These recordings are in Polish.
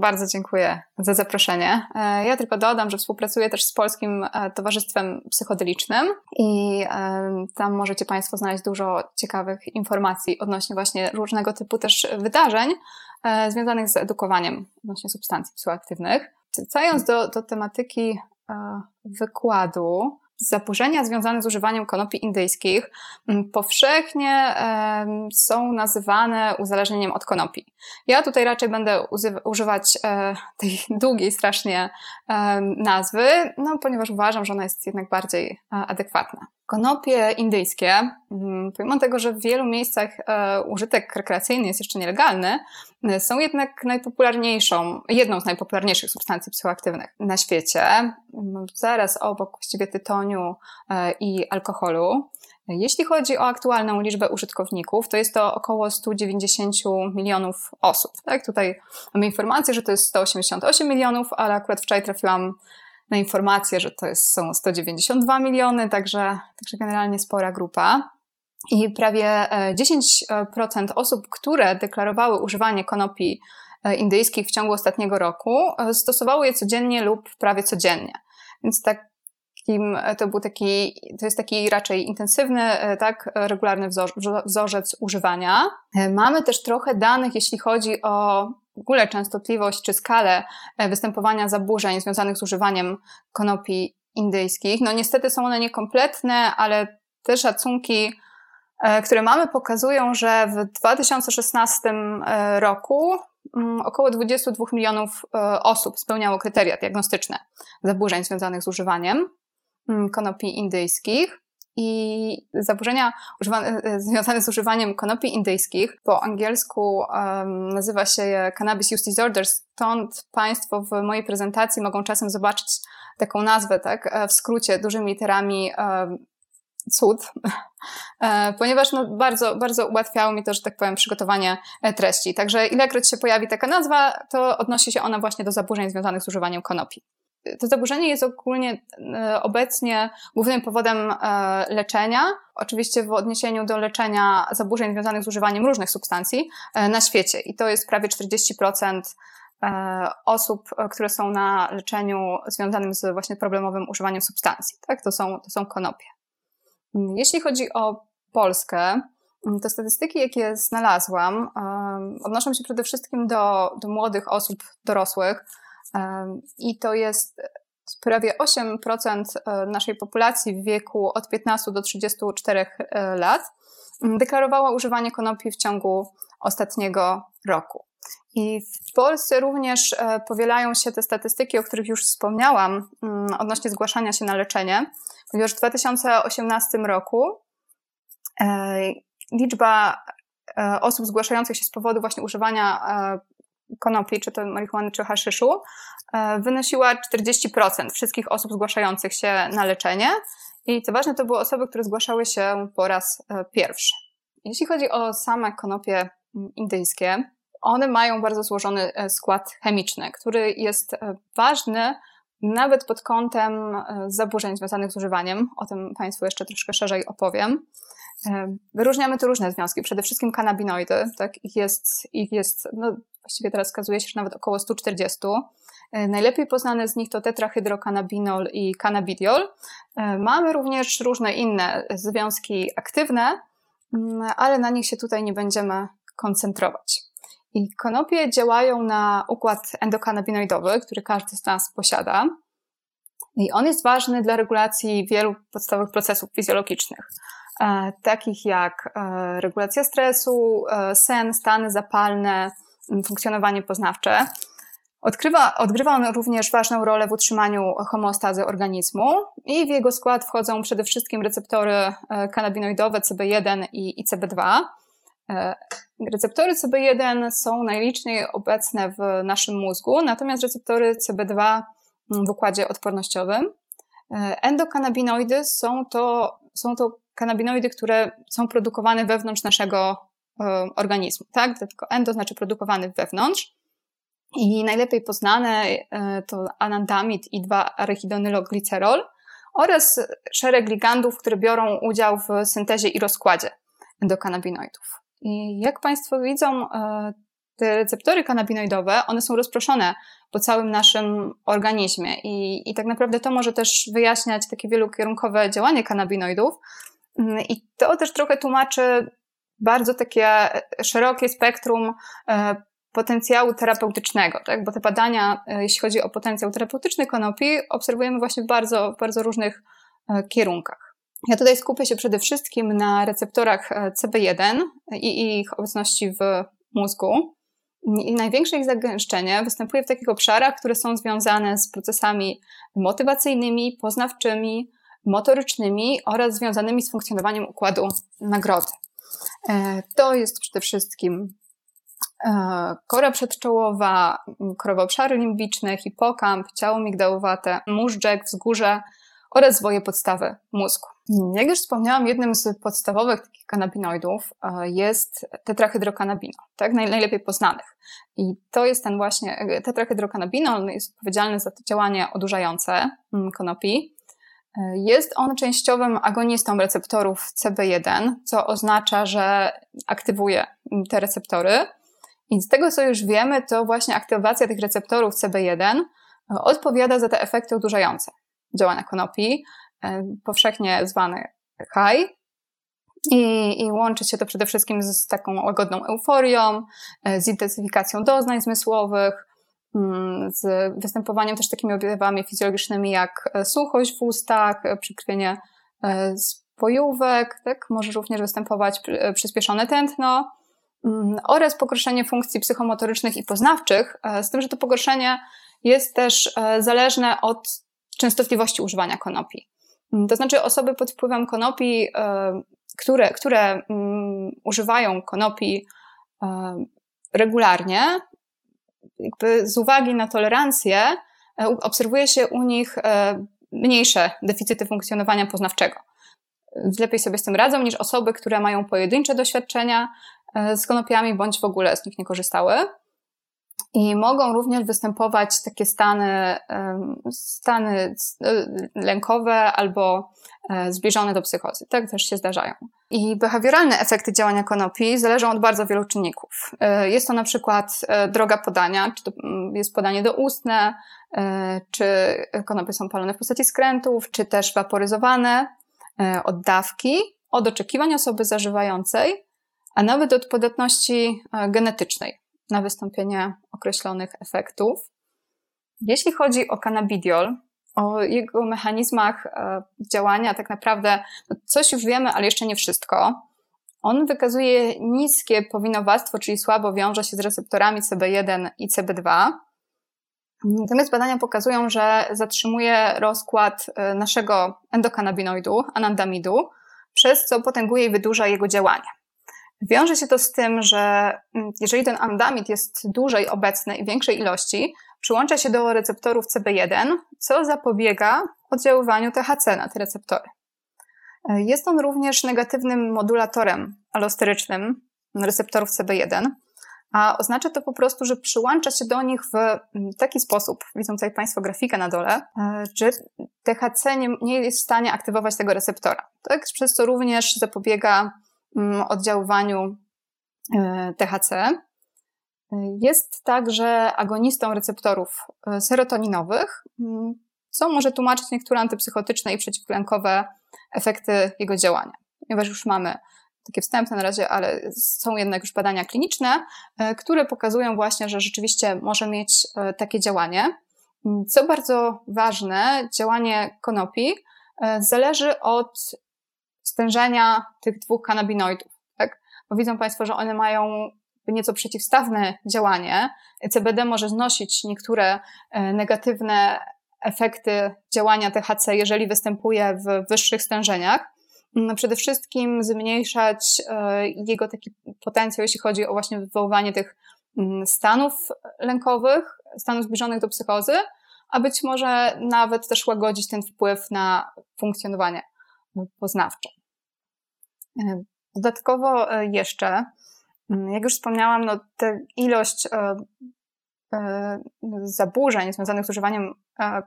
Bardzo dziękuję za zaproszenie. E, ja tylko dodam, że współpracuję też z Polskim e, Towarzystwem Psychodelicznym i e, tam możecie Państwo znaleźć dużo ciekawych informacji odnośnie właśnie różnego typu też wydarzeń związanych z edukowaniem odnośnie substancji psychoaktywnych. Wracając do, do tematyki wykładu, zaburzenia związane z używaniem konopi indyjskich mm, powszechnie są nazywane uzależnieniem od konopi. Ja tutaj raczej będę używać e, tej długiej strasznie nazwy, no, ponieważ uważam, że ona jest jednak bardziej e, adekwatna. Konopie indyjskie, mm, pomimo tego, że w wielu miejscach e, użytek rekreacyjny jest jeszcze nielegalny, e, są jednak najpopularniejszą, jedną z najpopularniejszych substancji psychoaktywnych na świecie, mm, zaraz obok właściwie tytoniu e, i alkoholu. Jeśli chodzi o aktualną liczbę użytkowników, to jest to około 190 milionów osób. Tak, tutaj mamy informację, że to jest 188 milionów, ale akurat wczoraj trafiłam na informację, że to jest, są 192 miliony, także, także generalnie spora grupa. I prawie 10% e, osób, które deklarowały używanie konopi e, indyjskich w ciągu ostatniego roku, e, stosowały je codziennie lub prawie codziennie. Więc takim, to był taki, to jest taki raczej intensywny, tak, regularny wzorzec używania. Mamy też trochę danych, jeśli chodzi o w ogóle częstotliwość czy skalę e, występowania zaburzeń związanych z używaniem konopi indyjskich. No niestety są one niekompletne, ale te szacunki, e, które mamy, pokazują, że w 2016 e, roku mm, około 22 milionów osób spełniało kryteria diagnostyczne zaburzeń związanych z używaniem mm, konopi indyjskich i zaburzenia używane, e, związane z używaniem konopi indyjskich. Po angielsku um, nazywa się je Cannabis Use Disorders, stąd Państwo w mojej prezentacji mogą czasem zobaczyć taką nazwę, tak, e, w skrócie, dużymi literami um, cud, e, ponieważ no, bardzo, bardzo ułatwiało mi to, że tak powiem, przygotowanie treści. Także ilekroć się pojawi taka nazwa, to odnosi się ona właśnie do zaburzeń związanych z używaniem konopi to zaburzenie jest ogólnie e, obecnie głównym powodem e, leczenia, oczywiście w odniesieniu do leczenia zaburzeń związanych z używaniem różnych substancji e, na świecie. I to jest prawie 40% osób, które są na leczeniu związanym z właśnie problemowym używaniem substancji. Tak? To, są, to są konopie. Mm, jeśli chodzi o Polskę, mm, to statystyki, jakie znalazłam, odnoszą się przede wszystkim do, do młodych osób dorosłych, i to jest prawie 8% e, naszej populacji w wieku od 15 do 34 e, lat deklarowała używanie konopi w ciągu ostatniego roku. I w Polsce również e, powielają się te statystyki, o których już wspomniałam, odnośnie zgłaszania się na leczenie, ponieważ w 2018 roku liczba osób zgłaszających się z powodu właśnie używania konopi, czy to marihuany, czy haszyszu, e, wynosiła 40% wszystkich osób zgłaszających się na leczenie. I co ważne, to były osoby, które zgłaszały się po raz e, pierwszy. Jeśli chodzi o same konopie indyjskie, one mają bardzo złożony e, skład chemiczny, który jest ważny nawet pod kątem zaburzeń związanych z używaniem. O tym Państwu jeszcze troszkę szerzej opowiem. Wyróżniamy tu różne związki, przede wszystkim kanabinoidy, tak? Ich jest, ich jest no, właściwie teraz wskazuje się, że nawet około 140. E, najlepiej poznane z nich to tetrahydrokanabinol i cannabidiol. E, mamy również różne inne związki aktywne, mm, ale na nich się tutaj nie będziemy koncentrować. I konopie działają na układ endokannabinoidowy, który każdy z nas posiada. I on jest ważny dla regulacji wielu podstawowych procesów fizjologicznych, takich jak regulacja stresu, sen, stany zapalne, funkcjonowanie poznawcze. Odkrywa, odgrywa on również ważną rolę w utrzymaniu homeostazy organizmu i w jego skład wchodzą przede wszystkim receptory e, kanabinoidowe CB1 i, i CB2. E, receptory CB1 są najliczniej obecne w naszym mózgu, natomiast receptory CB2 w układzie odpornościowym. E, endokannabinoidy są to, są to kanabinoidy, które są produkowane wewnątrz naszego organizmu, tak? Tylko endo znaczy produkowany wewnątrz. I najlepiej poznane to anandamid i 2-arachidonyloglicerol oraz szereg ligandów, które biorą udział w syntezie i rozkładzie endokanabinoidów. I jak Państwo widzą, te receptory kanabinoidowe, one są rozproszone po całym naszym organizmie i, i tak naprawdę to może też wyjaśniać takie wielokierunkowe działanie kanabinoidów i to też trochę tłumaczy bardzo takie szerokie spektrum e, potencjału terapeutycznego, tak? bo te badania, e, jeśli chodzi o potencjał terapeutyczny konopi, obserwujemy właśnie w bardzo, bardzo różnych e, kierunkach. Ja tutaj skupię się przede wszystkim na receptorach CB1 i ich obecności w mózgu. I największe ich zagęszczenie występuje w takich obszarach, które są związane z procesami motywacyjnymi, poznawczymi, motorycznymi oraz związanymi z funkcjonowaniem układu nagrody. E, to jest przede wszystkim e, kora przedczołowa, korowe obszary limbiczne, hipokamp, ciało migdałowate, móżdżek, wzgórze oraz zwoje podstawy mózgu. Jak już wspomniałam, jednym z podstawowych takich kanabinoidów e, jest tetrahydrokanabinol, tak? najlepiej poznanych. I to jest ten właśnie, tetrahydrokanabinol jest odpowiedzialny za to działanie odurzające mm, konopi. E, jest on częściowym agonistą receptorów CB1, co oznacza, że aktywuje te receptory. I z tego, co już wiemy, to właśnie aktywacja tych receptorów CB1 odpowiada za te efekty odurzające działania konopi, e, powszechnie zwany high. I, I łączy się to przede wszystkim z taką łagodną euforią, e, z intensyfikacją doznań zmysłowych, z występowaniem też takimi objawami fizjologicznymi jak e, suchość w ustach, przykrwienie spojówek, tak? może również występować przyspieszone tętno mm, oraz pogorszenie funkcji psychomotorycznych i poznawczych, z tym, że to pogorszenie jest też zależne od częstotliwości używania konopi. Mm, to znaczy osoby pod wpływem konopi, e, które, które mm, używają konopi e, regularnie, jakby z uwagi na tolerancję, e, obserwuje się u nich mniejsze deficyty funkcjonowania poznawczego. Lepiej sobie z tym radzą niż osoby, które mają pojedyncze doświadczenia z konopiami bądź w ogóle z nich nie korzystały. I mogą również występować takie stany, stany e, lękowe albo e, zbliżone do psychozy. Tak też się zdarzają. I behawioralne efekty działania konopi zależą od bardzo wielu czynników. E, jest to na przykład droga podania, czy to mm, jest podanie doustne, czy konopie są palone w postaci skrętów, czy też waporyzowane, od dawki, od oczekiwań osoby zażywającej, a nawet od podatności genetycznej na wystąpienie określonych efektów. Jeśli chodzi o cannabidiol, o jego mechanizmach e, działania, tak naprawdę no coś już wiemy, ale jeszcze nie wszystko. On wykazuje niskie powinowactwo, czyli słabo wiąże się z receptorami CB1 i CB2. Natomiast badania pokazują, że zatrzymuje rozkład e, naszego endokanabinoidu, anandamidu, przez co potęguje i wydłuża jego działanie. Wiąże się to z tym, że mm, jeżeli ten andamid jest dłużej obecny i większej ilości, przyłącza się do receptorów CB1, co zapobiega oddziaływaniu THC na te receptory. E, jest on również negatywnym modulatorem alosterycznym receptorów CB1, a oznacza to po prostu, że przyłącza się do nich w mm, taki sposób, widzą tutaj Państwo grafikę na dole, e, że THC nie, jest w stanie aktywować tego receptora, tak? przez co również zapobiega oddziaływaniu e, THC. Jest także agonistą receptorów e, serotoninowych, mm, co może tłumaczyć niektóre antypsychotyczne i przeciwlękowe efekty jego działania. Ponieważ już mamy takie wstępne na razie, ale są jednak już badania kliniczne, e, które pokazują właśnie, że rzeczywiście może mieć takie działanie. Mm, co bardzo ważne, działanie konopi zależy od stężenia tych dwóch kanabinoidów. Tak? Bo widzą Państwo, że one mają nieco przeciwstawne działanie. CBD może znosić niektóre e, negatywne efekty działania THC, jeżeli występuje w wyższych stężeniach. No, przede wszystkim zmniejszać e, jego taki potencjał, jeśli chodzi o właśnie wywoływanie tych mm, stanów lękowych, stanów zbliżonych do psychozy, a być może nawet też łagodzić ten wpływ na funkcjonowanie poznawcze. E, dodatkowo e, jeszcze Mm, jak już wspomniałam, no, ilość e, zaburzeń związanych z używaniem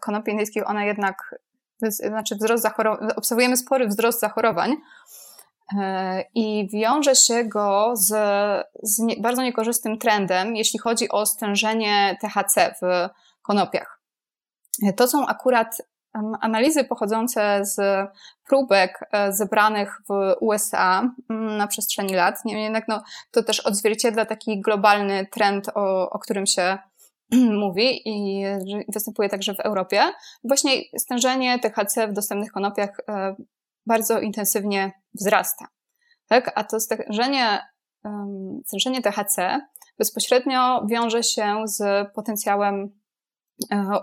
konopi indyjskich, ona jednak, znaczy wzrost zachorowań, obserwujemy spory wzrost zachorowań i wiąże się go z, z nie, bardzo niekorzystnym trendem, jeśli chodzi o stężenie THC w konopiach. To są akurat analizy pochodzące z próbek e, zebranych w USA mm, na przestrzeni lat. Niemniej jednak no, to też odzwierciedla taki globalny trend, o, o którym się mówi i występuje także w Europie. Właśnie stężenie THC w dostępnych konopiach e, bardzo intensywnie wzrasta. Tak? A to stężenie, stężenie THC bezpośrednio wiąże się z potencjałem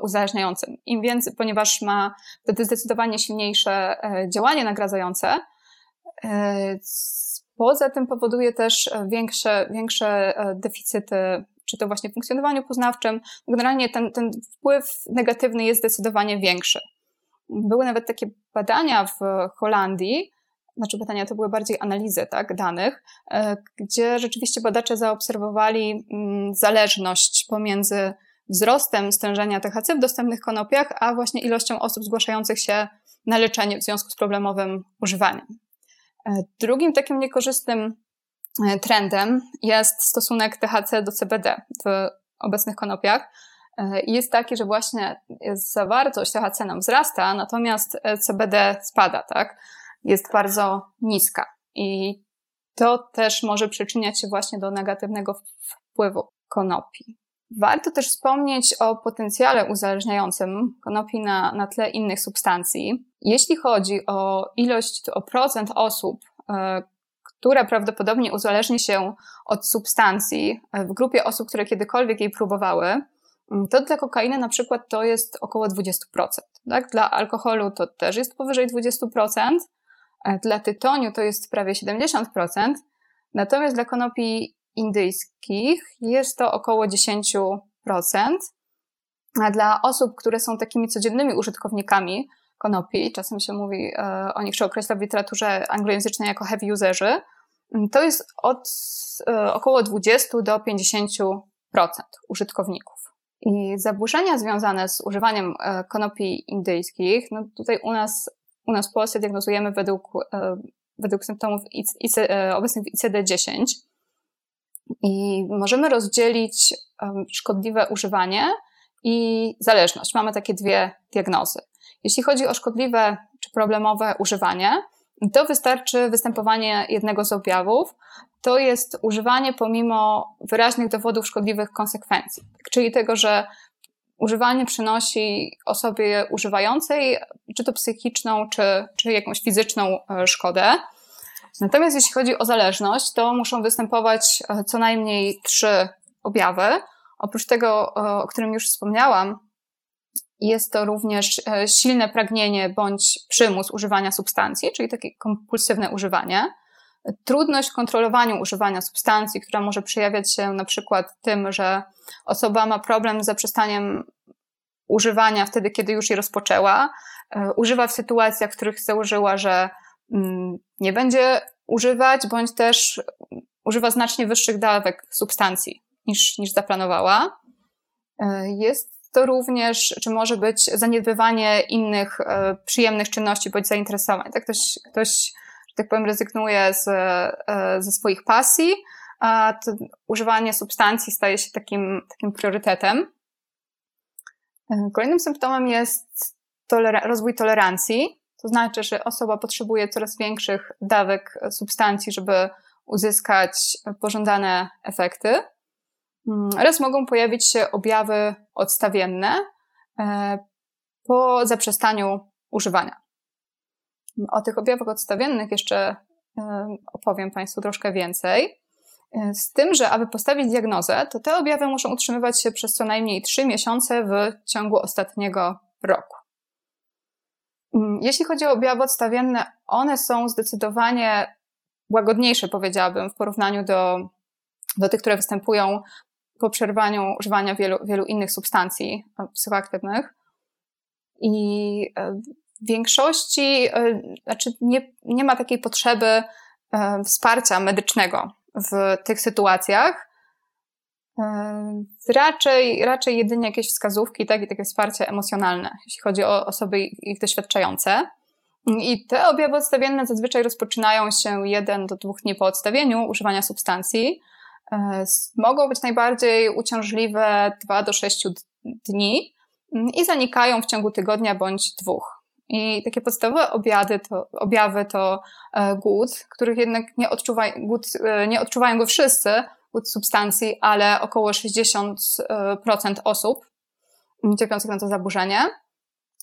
uzależniającym. Im więcej, ponieważ ma wtedy zdecydowanie silniejsze e, działanie nagradzające. E, poza tym powoduje też większe, większe deficyty, czy to właśnie w funkcjonowaniu poznawczym. Generalnie ten, ten wpływ negatywny jest zdecydowanie większy. Były nawet takie badania w Holandii, znaczy badania to były bardziej analizy tak, danych, gdzie rzeczywiście badacze zaobserwowali mm, zależność pomiędzy wzrostem stężenia THC w dostępnych konopiach, a właśnie ilością osób zgłaszających się na leczenie w związku z problemowym używaniem. E, drugim takim niekorzystnym e, trendem jest stosunek THC do CBD w obecnych konopiach. E, jest taki, że właśnie zawartość THC nam wzrasta, natomiast CBD spada, tak? Jest bardzo niska. I to też może przyczyniać się właśnie do negatywnego wpływu konopi. Warto też wspomnieć o potencjale uzależniającym konopi na, na tle innych substancji. Jeśli chodzi o ilość, o procent osób, e, która prawdopodobnie uzależni się od substancji e, w grupie osób, które kiedykolwiek jej próbowały, mm, to dla kokainy na przykład to jest około 20%. Tak? Dla alkoholu to też jest powyżej 20%, e, dla tytoniu to jest prawie 70%, natomiast dla konopi indyjskich jest to około 10%. A dla osób, które są takimi codziennymi użytkownikami konopi, czasem się mówi e, o nich, czy określa w literaturze anglojęzycznej jako heavy userzy, to jest od e, około 20 do 50% użytkowników. I zaburzenia związane z używaniem e, konopi indyjskich, no tutaj u nas, u nas w Polsce diagnozujemy według, według symptomów IC, obecnych w ICD-10. I możemy rozdzielić szkodliwe używanie i zależność. Mamy takie dwie diagnozy. Jeśli chodzi o szkodliwe czy problemowe używanie, to wystarczy występowanie jednego z objawów. To jest używanie pomimo wyraźnych dowodów szkodliwych konsekwencji, czyli tego, że używanie przynosi osobie używającej, czy to psychiczną, czy, czy jakąś fizyczną e, szkodę. Natomiast jeśli chodzi o zależność, to muszą występować e, co najmniej trzy objawy. Oprócz tego, e, o którym już wspomniałam, jest to również e, silne pragnienie bądź przymus używania substancji, czyli takie kompulsywne używanie. Trudność w kontrolowaniu używania substancji, która może przejawiać się na przykład tym, że osoba ma problem z zaprzestaniem używania wtedy, kiedy już je rozpoczęła. Używa w sytuacjach, w których założyła, że nie będzie używać, bądź też używa znacznie wyższych dawek substancji niż, niż zaplanowała. E, jest to również, czy może być zaniedbywanie innych e, przyjemnych czynności bądź zainteresowań. Tak ktoś, ktoś że tak powiem, rezygnuje z, e, ze swoich pasji, a używanie substancji staje się takim, takim priorytetem. Kolejnym symptomem jest rozwój tolerancji. To znaczy, że osoba potrzebuje coraz większych dawek substancji, żeby uzyskać pożądane efekty. Mm, oraz mogą pojawić się objawy odstawienne e, po zaprzestaniu używania. O tych objawach odstawiennych jeszcze e, opowiem Państwu troszkę więcej. E, z tym, że aby postawić diagnozę, to te objawy muszą utrzymywać się przez co najmniej 3 miesiące w ciągu ostatniego roku. Mm, jeśli chodzi o objawy odstawienne, one są zdecydowanie łagodniejsze, powiedziałabym, w porównaniu do, do tych, które występują po przerwaniu używania wielu, wielu innych substancji e, psychoaktywnych. I e, w większości, e, znaczy nie, nie ma takiej potrzeby wsparcia medycznego w tych sytuacjach. E, raczej, raczej jedynie jakieś wskazówki tak, i takie wsparcie emocjonalne, jeśli chodzi o osoby ich doświadczające. I te objawy odstawienne zazwyczaj rozpoczynają się jeden do dwóch dni po odstawieniu używania substancji. E, mogą być najbardziej uciążliwe 2 do 6 dni i zanikają w ciągu tygodnia bądź dwóch. I takie podstawowe obiady to, objawy to e, głód, których jednak nie, odczuwa, głód, e, nie odczuwają go wszyscy, substancji, ale około 60% osób cierpiących na to zaburzenie.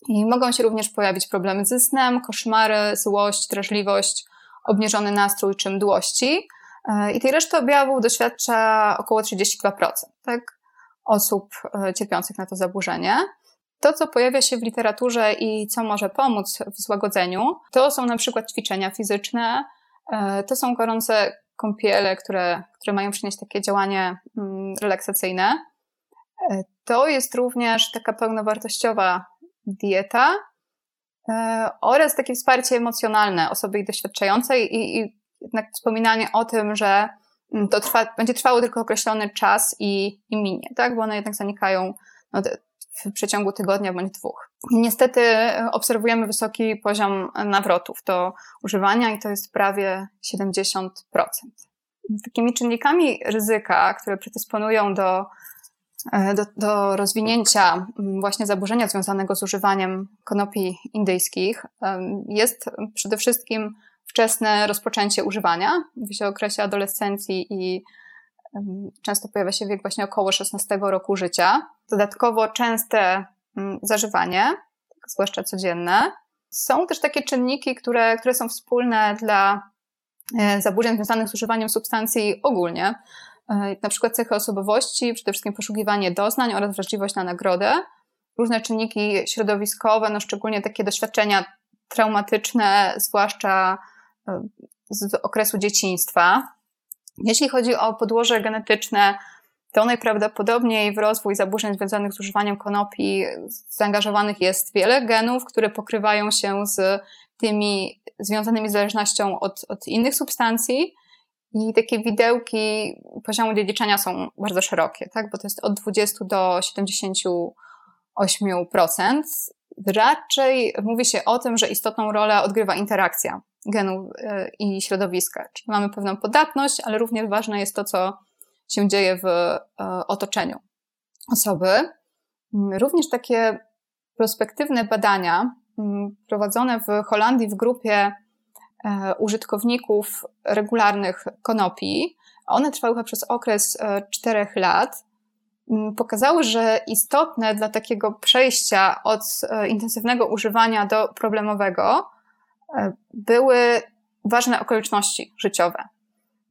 I mogą się również pojawić problemy ze snem, koszmary, złość, drażliwość, obniżony nastrój czy mdłości. E, I tej reszty objawów doświadcza około 32% tak, osób cierpiących na to zaburzenie. To, co pojawia się w literaturze i co może pomóc w złagodzeniu, to są na przykład ćwiczenia fizyczne, e, to są gorące kąpiele, które, które mają przynieść takie działanie mm, relaksacyjne. E, to jest również taka pełnowartościowa dieta e, oraz takie wsparcie emocjonalne osoby doświadczającej i, i jednak wspominanie o tym, że mm, to trwa, będzie trwało tylko określony czas i, i minie, tak? Bo one jednak zanikają no, w przeciągu tygodnia bądź dwóch. Niestety e, obserwujemy wysoki poziom nawrotów do używania i to jest prawie 70%. Takimi czynnikami ryzyka, które predysponują do, e, do, do rozwinięcia właśnie zaburzenia związanego z używaniem konopi indyjskich jest przede wszystkim wczesne rozpoczęcie używania w okresie adolescencji i Często pojawia się wiek właśnie około 16 roku życia. Dodatkowo częste zażywanie, tak zwłaszcza codzienne. Są też takie czynniki, które, które są wspólne dla e, zaburzeń związanych z używaniem substancji ogólnie. E, na przykład cechy osobowości, przede wszystkim poszukiwanie doznań oraz wrażliwość na nagrodę. Różne czynniki środowiskowe, no szczególnie takie doświadczenia traumatyczne, zwłaszcza e, z okresu dzieciństwa, jeśli chodzi o podłoże genetyczne, to najprawdopodobniej w rozwój zaburzeń związanych z używaniem konopi zaangażowanych jest wiele genów, które pokrywają się z tymi związanymi z zależnością od, od innych substancji. I takie widełki poziomu dziedziczenia są bardzo szerokie, tak? bo to jest od 20 do 78%. Raczej mówi się o tym, że istotną rolę odgrywa interakcja genów e, i środowiska. Czyli mamy pewną podatność, ale również ważne jest to, co się dzieje w e, otoczeniu osoby. Mm, również takie prospektywne badania mm, prowadzone w Holandii w grupie e, użytkowników regularnych konopi, one trwały przez okres czterech lat, mm, pokazały, że istotne dla takiego przejścia od intensywnego używania do problemowego E, były ważne okoliczności życiowe.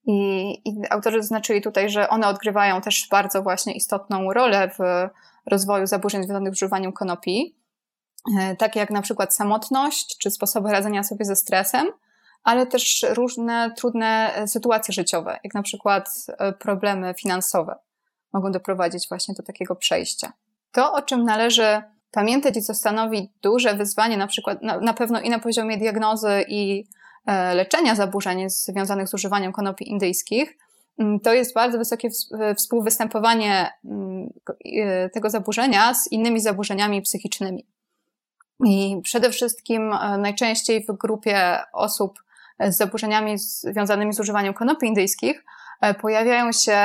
I, I autorzy zaznaczyli tutaj, że one odgrywają też bardzo właśnie istotną rolę w rozwoju zaburzeń związanych z używaniem konopi, e, takie jak na przykład samotność czy sposoby radzenia sobie ze stresem, ale też różne trudne sytuacje życiowe, jak na przykład e, problemy finansowe, mogą doprowadzić właśnie do takiego przejścia. To, o czym należy pamiętać i co stanowi duże wyzwanie, na przykład na, na pewno i na poziomie diagnozy i e, leczenia zaburzeń związanych z używaniem konopi indyjskich, mm, to jest bardzo wysokie współwystępowanie mm, e, tego zaburzenia z innymi zaburzeniami psychicznymi. I przede wszystkim e, najczęściej w grupie osób z zaburzeniami związanymi z używaniem konopi indyjskich pojawiają się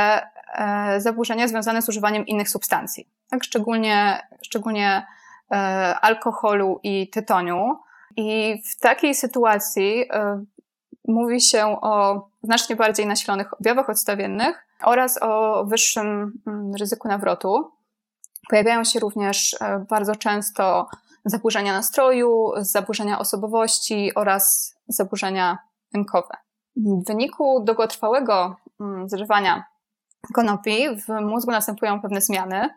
zaburzenia związane z używaniem innych substancji. Tak, szczególnie, szczególnie E, alkoholu i tytoniu. I w takiej sytuacji e, mówi się o znacznie bardziej nasilonych objawach odstawiennych oraz o wyższym mm, ryzyku nawrotu. Pojawiają się również e, bardzo często zaburzenia nastroju, zaburzenia osobowości oraz zaburzenia lękowe. W wyniku długotrwałego mm, zażywania konopi w mózgu następują pewne zmiany,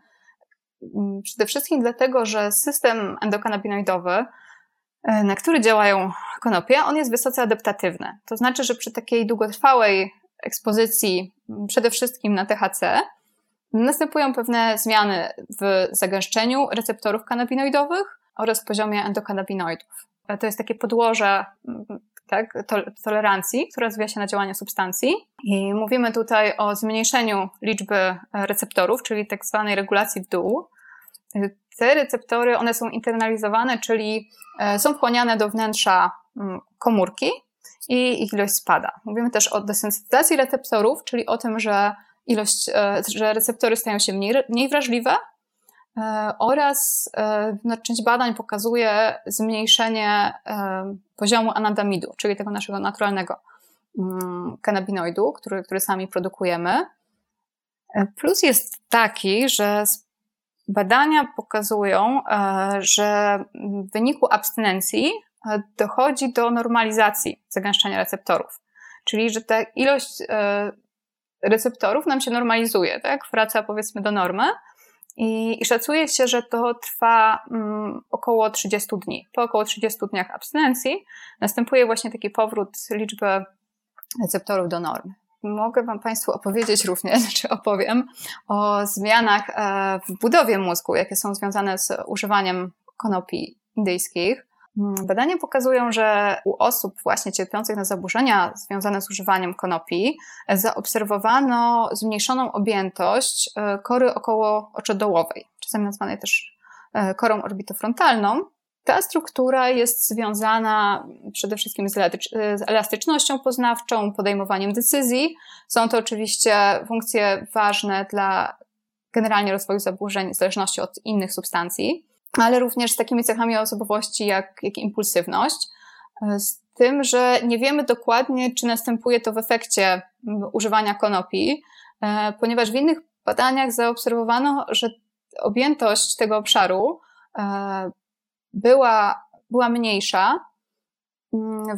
Mm, przede wszystkim dlatego, że system endokanabinoidowy, na który działają konopie, on jest wysoce adaptatywny. To znaczy, że przy takiej długotrwałej ekspozycji, przede wszystkim na THC, następują pewne zmiany w zagęszczeniu receptorów kanabinoidowych oraz poziomie endokanabinoidów. E, to jest takie podłoże, tak, tolerancji, która rozwija się na działanie substancji. I mówimy tutaj o zmniejszeniu liczby receptorów, czyli tak zwanej regulacji w dół. Te receptory, one są internalizowane, czyli są wchłaniane do wnętrza mm, komórki i ich ilość spada. Mówimy też o desensytyzacji receptorów, czyli o tym, że ilość, że receptory stają się mniej, mniej wrażliwe E, oraz e, no, część badań pokazuje zmniejszenie e, poziomu anandamidu, czyli tego naszego naturalnego mm, kanabinoidu, który, który sami produkujemy. Plus jest taki, że badania pokazują, że w wyniku abstynencji dochodzi do normalizacji zagęszczenia receptorów. Czyli, że ta ilość receptorów nam się normalizuje, tak? Wraca powiedzmy do normy. I, I, szacuje się, że to trwa mm, około 30 dni. Po około 30 dniach abstynencji następuje właśnie taki powrót liczby receptorów do normy. Mogę Wam Państwu opowiedzieć również, czy opowiem o zmianach e, w budowie mózgu, jakie są związane z używaniem konopi indyjskich. Mm, badania pokazują, że u osób właśnie cierpiących na zaburzenia związane z używaniem konopi zaobserwowano zmniejszoną objętość e, kory około oczodołowej, czasami nazwanej też e, korą orbitofrontalną. Ta struktura jest związana przede wszystkim z elastycznością poznawczą, podejmowaniem decyzji. Są to oczywiście funkcje ważne dla generalnie rozwoju zaburzeń w zależności od innych substancji ale również z takimi cechami osobowości jak, jak impulsywność. Z tym, że nie wiemy dokładnie, czy następuje to w efekcie używania konopi, e, ponieważ w innych badaniach zaobserwowano, że objętość tego obszaru e, była, była mniejsza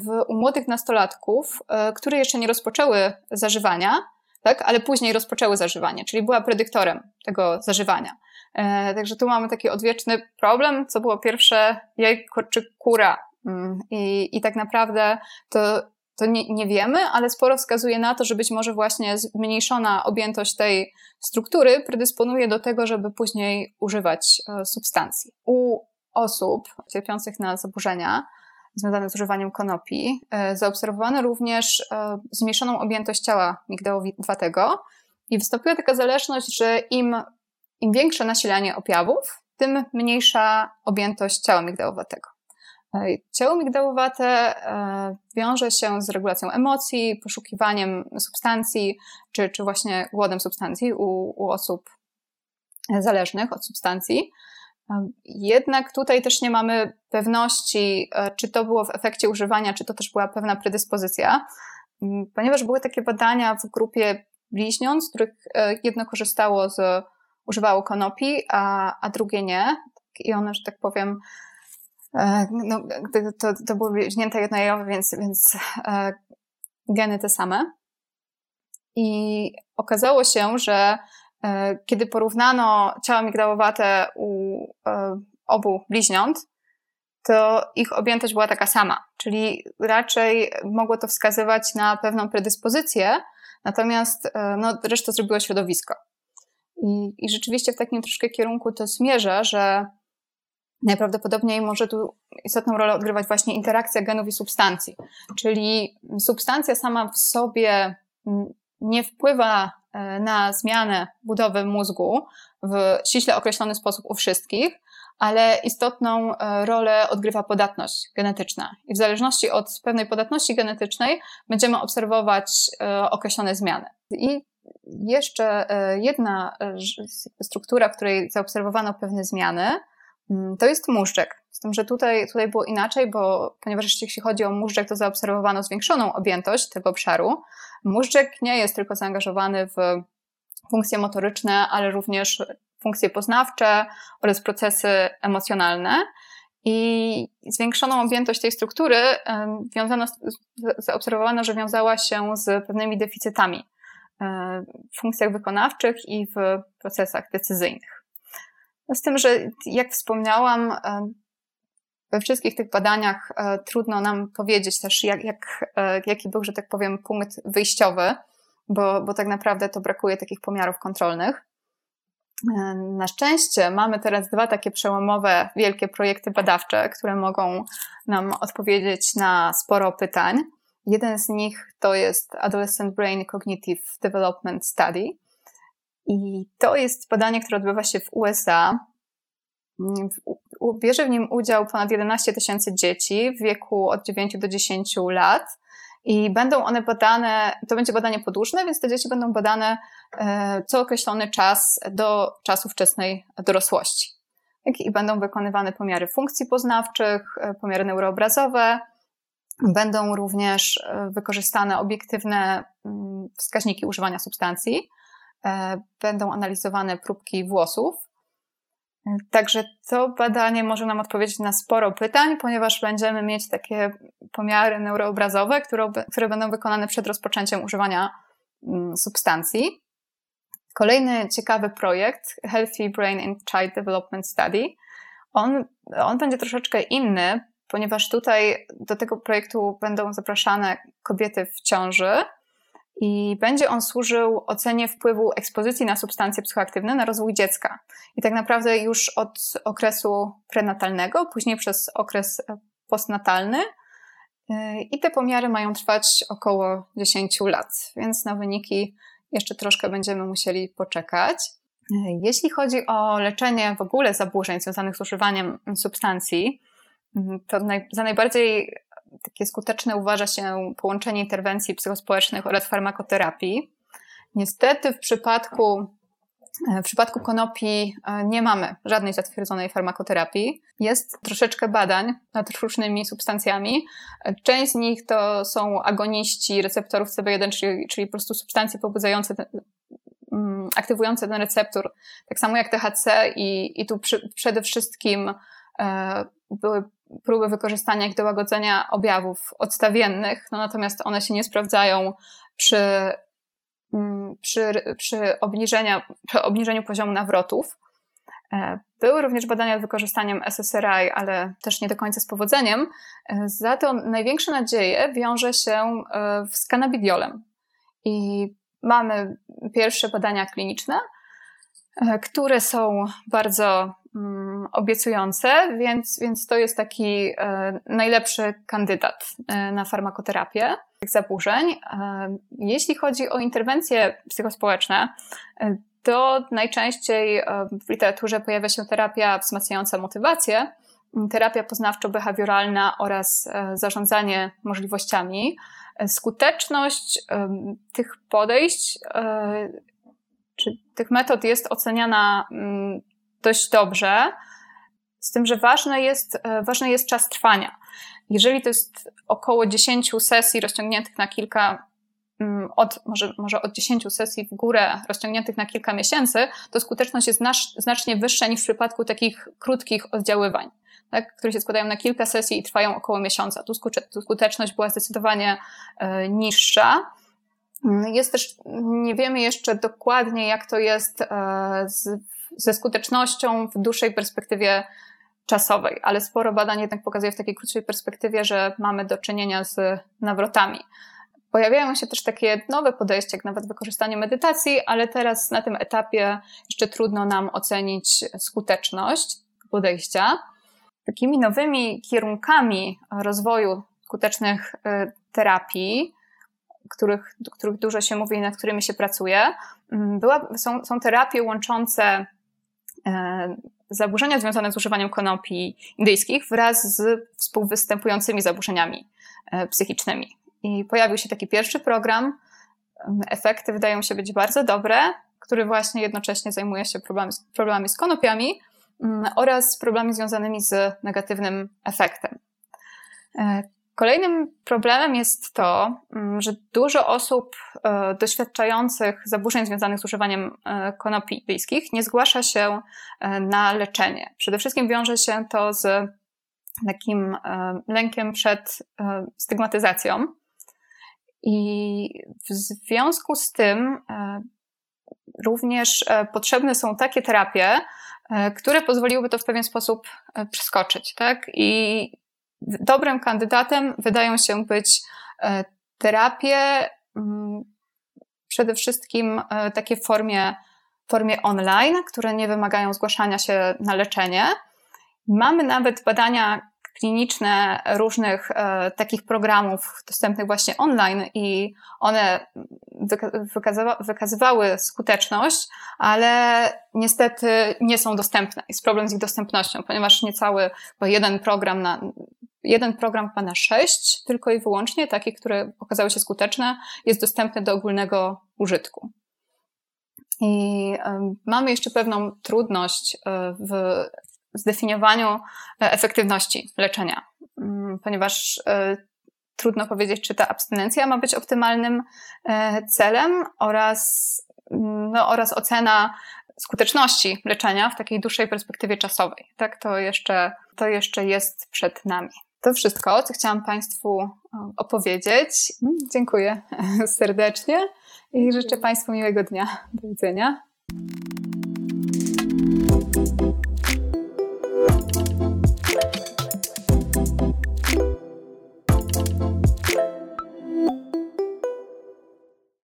w, u młodych nastolatków, które jeszcze nie rozpoczęły zażywania, tak, ale później rozpoczęły zażywanie, czyli była predyktorem tego zażywania. E, także tu mamy taki odwieczny problem, co było pierwsze, jajko czy kura. Mm, I, i tak naprawdę to, to nie, nie wiemy, ale sporo wskazuje na to, że być może właśnie zmniejszona objętość tej struktury predysponuje do tego, żeby później używać e, substancji. U osób cierpiących na zaburzenia związane z używaniem konopi e, zaobserwowano również zmniejszoną objętość ciała migdałowatego i wystąpiła taka zależność, że im im większe nasilanie objawów, tym mniejsza objętość ciała migdałowatego. E, ciało migdałowate e, wiąże się z regulacją emocji, poszukiwaniem substancji, czy, czy właśnie głodem substancji u, u osób zależnych od substancji. E, jednak tutaj też nie mamy pewności, czy to było w efekcie używania, czy to też była pewna predyspozycja, ponieważ były takie badania w grupie bliźniąt, z których jedno korzystało z używało konopi, a, a drugie nie. I one, że tak powiem, e, no, to, to były bliźnięta jednojajowe, więc, więc e, geny te same. I okazało się, że e, kiedy porównano ciała migdałowate u obu bliźniąt, to ich objętość była taka sama, czyli raczej mogło to wskazywać na pewną predyspozycję, natomiast no, resztę zrobiło środowisko. I, I rzeczywiście w takim troszkę kierunku to zmierza, że najprawdopodobniej może tu istotną rolę odgrywać właśnie interakcja genów i substancji. Czyli substancja sama w sobie nie wpływa e, na zmianę budowy mózgu w ściśle określony sposób u wszystkich, ale istotną e, rolę odgrywa podatność genetyczna. I w zależności od pewnej podatności genetycznej będziemy obserwować e, określone zmiany. I jeszcze e, jedna struktura, w której zaobserwowano pewne zmiany, mm, to jest móżdżek. Z tym, że tutaj, tutaj było inaczej, bo ponieważ jeśli chodzi o móżdżek, to zaobserwowano zwiększoną objętość tego obszaru. Móżdżek nie jest tylko zaangażowany w funkcje motoryczne, ale również funkcje poznawcze oraz procesy emocjonalne. I zwiększoną objętość tej struktury wiązano, zaobserwowano, że wiązała się z pewnymi deficytami w funkcjach wykonawczych i w procesach decyzyjnych. Z tym, że jak wspomniałam, we wszystkich tych badaniach e, trudno nam powiedzieć też, jak, jak, jaki był, że tak powiem, punkt wyjściowy, bo, bo tak naprawdę to brakuje takich pomiarów kontrolnych. Na szczęście mamy teraz dwa takie przełomowe, wielkie projekty badawcze, które mogą nam odpowiedzieć na sporo pytań. Jeden z nich to jest Adolescent Brain Cognitive Development Study. I to jest badanie, które odbywa się w USA. Bierze w nim udział ponad 11 tysięcy dzieci w wieku od 9 do 10 lat. I będą one badane, to będzie badanie podłużne, więc te dzieci będą badane e, co określony czas do czasu wczesnej dorosłości. I będą wykonywane pomiary funkcji poznawczych, e, pomiary neuroobrazowe, Będą również e, wykorzystane obiektywne mm, wskaźniki używania substancji, będą analizowane próbki włosów. Także to badanie może nam odpowiedzieć na sporo pytań, ponieważ będziemy mieć takie pomiary neuroobrazowe, które, które będą wykonane przed rozpoczęciem używania mm, substancji. Kolejny ciekawy projekt, Healthy Brain and Child Development Study, on, on będzie troszeczkę inny, ponieważ tutaj do tego projektu będą zapraszane kobiety w ciąży i będzie on służył ocenie wpływu ekspozycji na substancje psychoaktywne na rozwój dziecka. I tak naprawdę już od okresu prenatalnego, później przez okres postnatalny. I te pomiary mają trwać około 10 lat, więc na wyniki jeszcze troszkę będziemy musieli poczekać. Jeśli chodzi o leczenie w ogóle zaburzeń związanych z używaniem substancji, Mhm, to za najbardziej takie skuteczne uważa się połączenie interwencji psychospołecznych oraz farmakoterapii. Niestety w przypadku, e, w przypadku konopi e, nie mamy żadnej zatwierdzonej farmakoterapii. Jest troszeczkę badań nad różnymi substancjami. Część z nich to są agoniści receptorów CB1, czyli, czyli po prostu substancje pobudzające mm, aktywujące ten receptor, tak samo jak THC i, i tu przy, przede wszystkim e, były próby wykorzystania ich do łagodzenia objawów odstawiennych, no natomiast one się nie sprawdzają przy, mm, przy, przy, obniżenia, przy obniżeniu poziomu nawrotów. E, były również badania z wykorzystaniem SSRI, ale też nie do końca z powodzeniem. E, za to największe nadzieje wiąże się e, z cannabidiolem. I mamy pierwsze badania kliniczne, które są bardzo Mm, obiecujące, więc, więc to jest taki e, najlepszy kandydat e, na farmakoterapię tych zaburzeń. E, jeśli chodzi o interwencje psychospołeczne, to najczęściej w literaturze pojawia się terapia wzmacniająca motywację, terapia poznawczo-behawioralna oraz zarządzanie możliwościami. Skuteczność tych podejść czy tych metod jest oceniana dość dobrze, z tym, że ważny jest, e, ważny jest czas trwania. Jeżeli to jest około 10 sesji rozciągniętych na kilka, mm, od, może, może od 10 sesji w górę rozciągniętych na kilka miesięcy, to skuteczność jest znacznie wyższa niż w przypadku takich krótkich oddziaływań, tak, które się składają na kilka sesji i trwają około miesiąca. Tu skuteczność była zdecydowanie e, niższa. Mm, jest też, nie wiemy jeszcze dokładnie, jak to jest e, z ze skutecznością w dłuższej perspektywie czasowej, ale sporo badań jednak pokazuje w takiej krótszej perspektywie, że mamy do czynienia z nawrotami. Pojawiają się też takie nowe podejścia, jak nawet wykorzystanie medytacji, ale teraz na tym etapie jeszcze trudno nam ocenić skuteczność podejścia. Takimi nowymi kierunkami rozwoju skutecznych y, terapii, których, których dużo się mówi i nad którymi się pracuje, mm, była, są, są terapie łączące zaburzenia związane z używaniem konopi indyjskich wraz z współwystępującymi zaburzeniami e, psychicznymi. I pojawił się taki pierwszy program. Efekty wydają się być bardzo dobre, który właśnie jednocześnie zajmuje się problemami, problemami z konopiami oraz problemami związanymi z negatywnym efektem. Kolejnym problemem jest to, mm, że dużo osób e, doświadczających zaburzeń związanych z używaniem e, konopi indyjskich nie zgłasza się e, na leczenie. Przede wszystkim wiąże się to z takim lękiem przed stygmatyzacją. I w związku z tym również potrzebne są takie terapie, które pozwoliłyby to w pewien sposób przeskoczyć, tak? I dobrym kandydatem wydają się być e, terapie, mm, przede wszystkim e, takie w formie formie online, które nie wymagają zgłaszania się na leczenie. Mamy nawet badania kliniczne różnych e, takich programów dostępnych właśnie online i one wykazywa, wykazywały skuteczność, ale niestety nie są dostępne. Jest problem z ich dostępnością, ponieważ niecały, bo jeden program na jeden program ma na sześć, tylko i wyłącznie takich, które okazały się skuteczne, jest dostępny do ogólnego użytku. I mamy jeszcze pewną trudność e, w zdefiniowaniu e, efektywności leczenia, mm, ponieważ e, trudno powiedzieć, czy ta abstynencja ma być optymalnym celem oraz, mm, no, oraz ocena skuteczności leczenia w takiej dłuższej perspektywie czasowej. Tak, to jeszcze, to jeszcze jest przed nami. To wszystko, co chciałam Państwu opowiedzieć. Mm, dziękuję serdecznie i życzę Państwu miłego dnia. Do widzenia.